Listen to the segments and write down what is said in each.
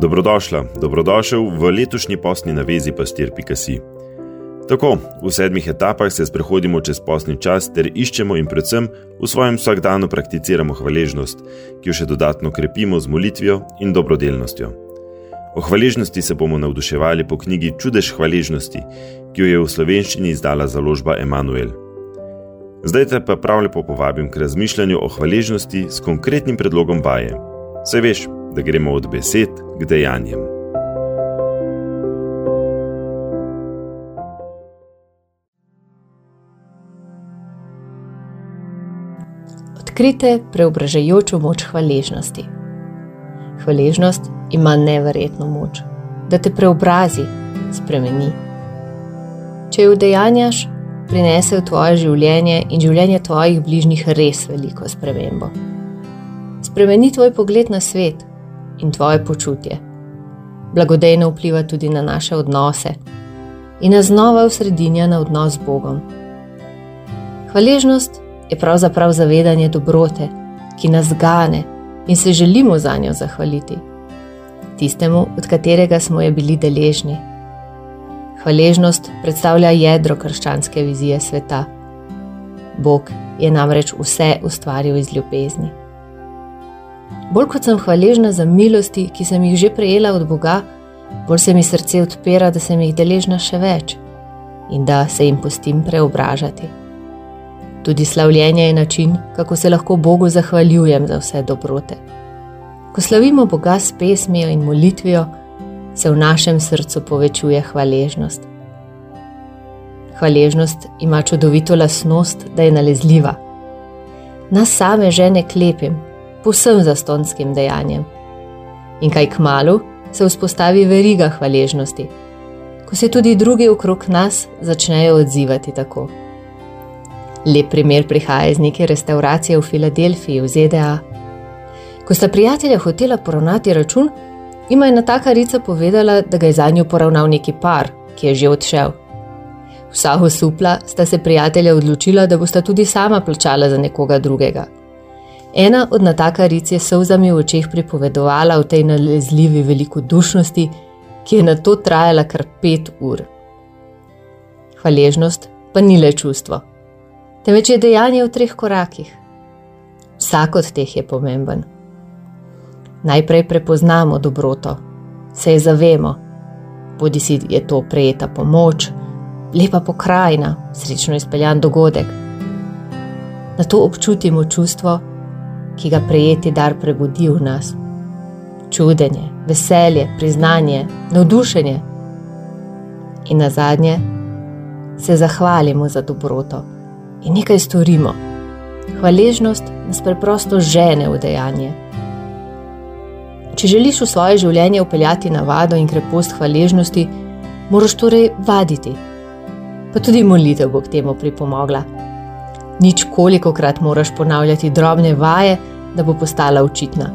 Dobrodošla, dobrodošel v letošnji posni navezi pastir.si. Tako, v sedmih etapah se sprehodimo čez posni čas ter iščemo in predvsem v svojem vsakdanu prakticiramo hvaležnost, ki jo še dodatno krepimo z molitvijo in dobrodelnostjo. O hvaležnosti se bomo navduševali po knjigi Čudež hvaležnosti, ki jo je v slovenščini izdala založba Emanuel. Zdaj te pa prav lepo povabim k razmišljanju o hvaležnosti s konkretnim predlogom vaje. Vse veš, da gremo od besed k dejanjem. Odkrite preobražajočo moč hvaležnosti. Hvaležnost ima neverjetno moč, da te preobrazi, spremeni. Če jo dejanjaš, prinese v tvoje življenje in življenje tvojih bližnjih res veliko spremembo. Spremeni tvoj pogled na svet, in tvoje počutje. Blagodejno vpliva tudi na naše odnose in nas znova usredinja na odnos z Bogom. Hvaležnost je pravzaprav zavedanje dobrote, ki nas gane in se želimo za njo zahvaliti, tistemu, od katerega smo jo bili deležni. Hvaležnost predstavlja jedro krščanske vizije sveta. Bog je namreč vse ustvaril iz ljubezni. Bolj kot sem hvaležna za milosti, ki sem jih že prejela od Boga, bolj se mi srce odpira, da sem jih deležna še več in da se jim pustim preobražati. Tudi slavljenje je način, kako se lahko Bogu zahvaljujem za vse dobrote. Ko slavimo Boga s pesmijo in molitvijo, se v našem srcu povečuje hvaležnost. Hvaležnost ima čudovito lasnost, da je nalezljiva. Nas same žene klepim, povsem zastonskim dejanjem. In kaj k malu se vzpostavi veriga hvaležnosti, ko se tudi drugi okrog nas začnejo odzivati tako. Lep primer prihaja iz neke restauracije v Filadelfiji v ZDA. Ko sta prijatelja hotela poravnati račun, ima je natakarica povedala, da ga je za njo poravnal neki par, ki je že odšel. Vsa osupla sta se prijatelja odločila, da bosta tudi sama plačala za nekoga drugega. Ena od natakaric je solzami v očeh pripovedovala o tej nalezljivi velikodušnosti, ki je na to trajala kar pet ur. Hvaležnost pa ni le čustvo, temveč je dejanje v treh korakih. Vsak od teh je pomemben. Najprej prepoznamo dobroto, se je zavemo, bodi si je to prejeta pomoč, lepa pokrajina, srečno izpeljan dogodek. Na to občutimo čustvo, ki ga prejeti dar prebudi v nas. Čudenje, veselje, priznanje, navdušenje. In na zadnje se zahvalimo za dobroto in nekaj storimo. Hvaležnost nas preprosto žene v dejanje. Če želiš v svoje življenje upeljati navado in krepost hvaležnosti, moraš torej vaditi. Pa tudi molitev bo k temu pripomogla nič koliko krat moraš ponavljati drobne vaje, da bo postala učitna.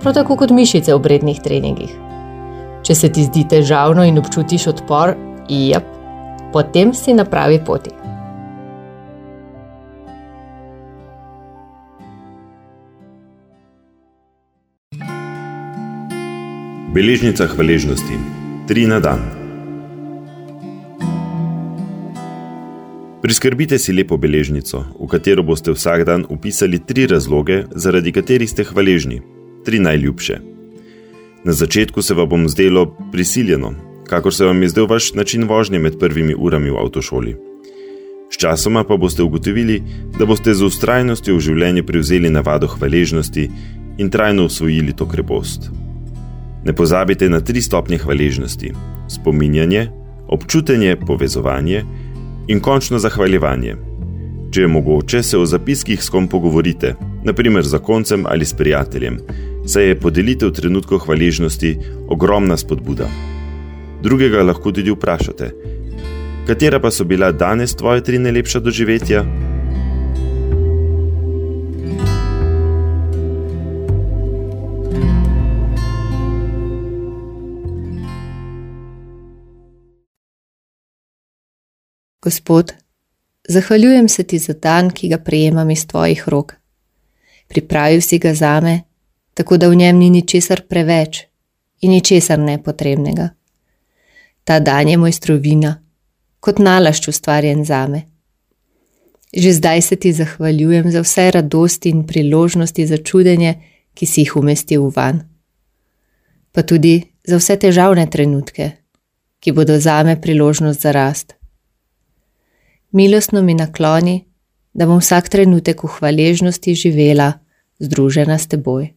Prav tako kot mišice v vrednih treningih. Če se ti zdi težavno in občutiš odpor, jep, potem si na pravi poti. Beležnica hvaležnosti. Tri na dan. Priskrbite si lepo beležnico, v katero boste vsak dan upisali tri razloge, zaradi katerih ste hvaležni, tri najljubše. Na začetku se vam bom zdelo prisiljeno, kakor se vam je zdel vaš način vožnje med prvimi urami v avtošoli. Sčasoma pa boste ugotovili, da boste z ustrajnostjo v življenje prevzeli navado hvaležnosti in trajno usvojili to krepost. Ne pozabite na tri stopnje hvaležnosti: spominjanje, občutenje, povezovanje in končno zahvaljevanje. Če je mogoče, se o zapiskih s kom pogovorite, naprimer za koncem ali s prijateljem, saj je podelitev trenutkov hvaležnosti ogromna spodbuda. Drugega lahko tudi vprašate, katera pa so bila danes tvoje tri najlepša doživetja? Gospod, zahvaljujem se ti za dan, ki ga prejemam iz tvojih rok. Pripravil si ga zame, tako da v njem ni ničesar preveč in ničesar nepotrebnega. Ta dan je moj strovina, kot nalašč ustvarjen zame. Že zdaj se ti zahvaljujem za vse radosti in priložnosti za čudenje, ki si jih umestil v van. Pa tudi za vse težavne trenutke, ki bodo zame priložnost za rast. Milostno mi nakloni, da bom vsak trenutek v hvaležnosti živela, združena s teboj.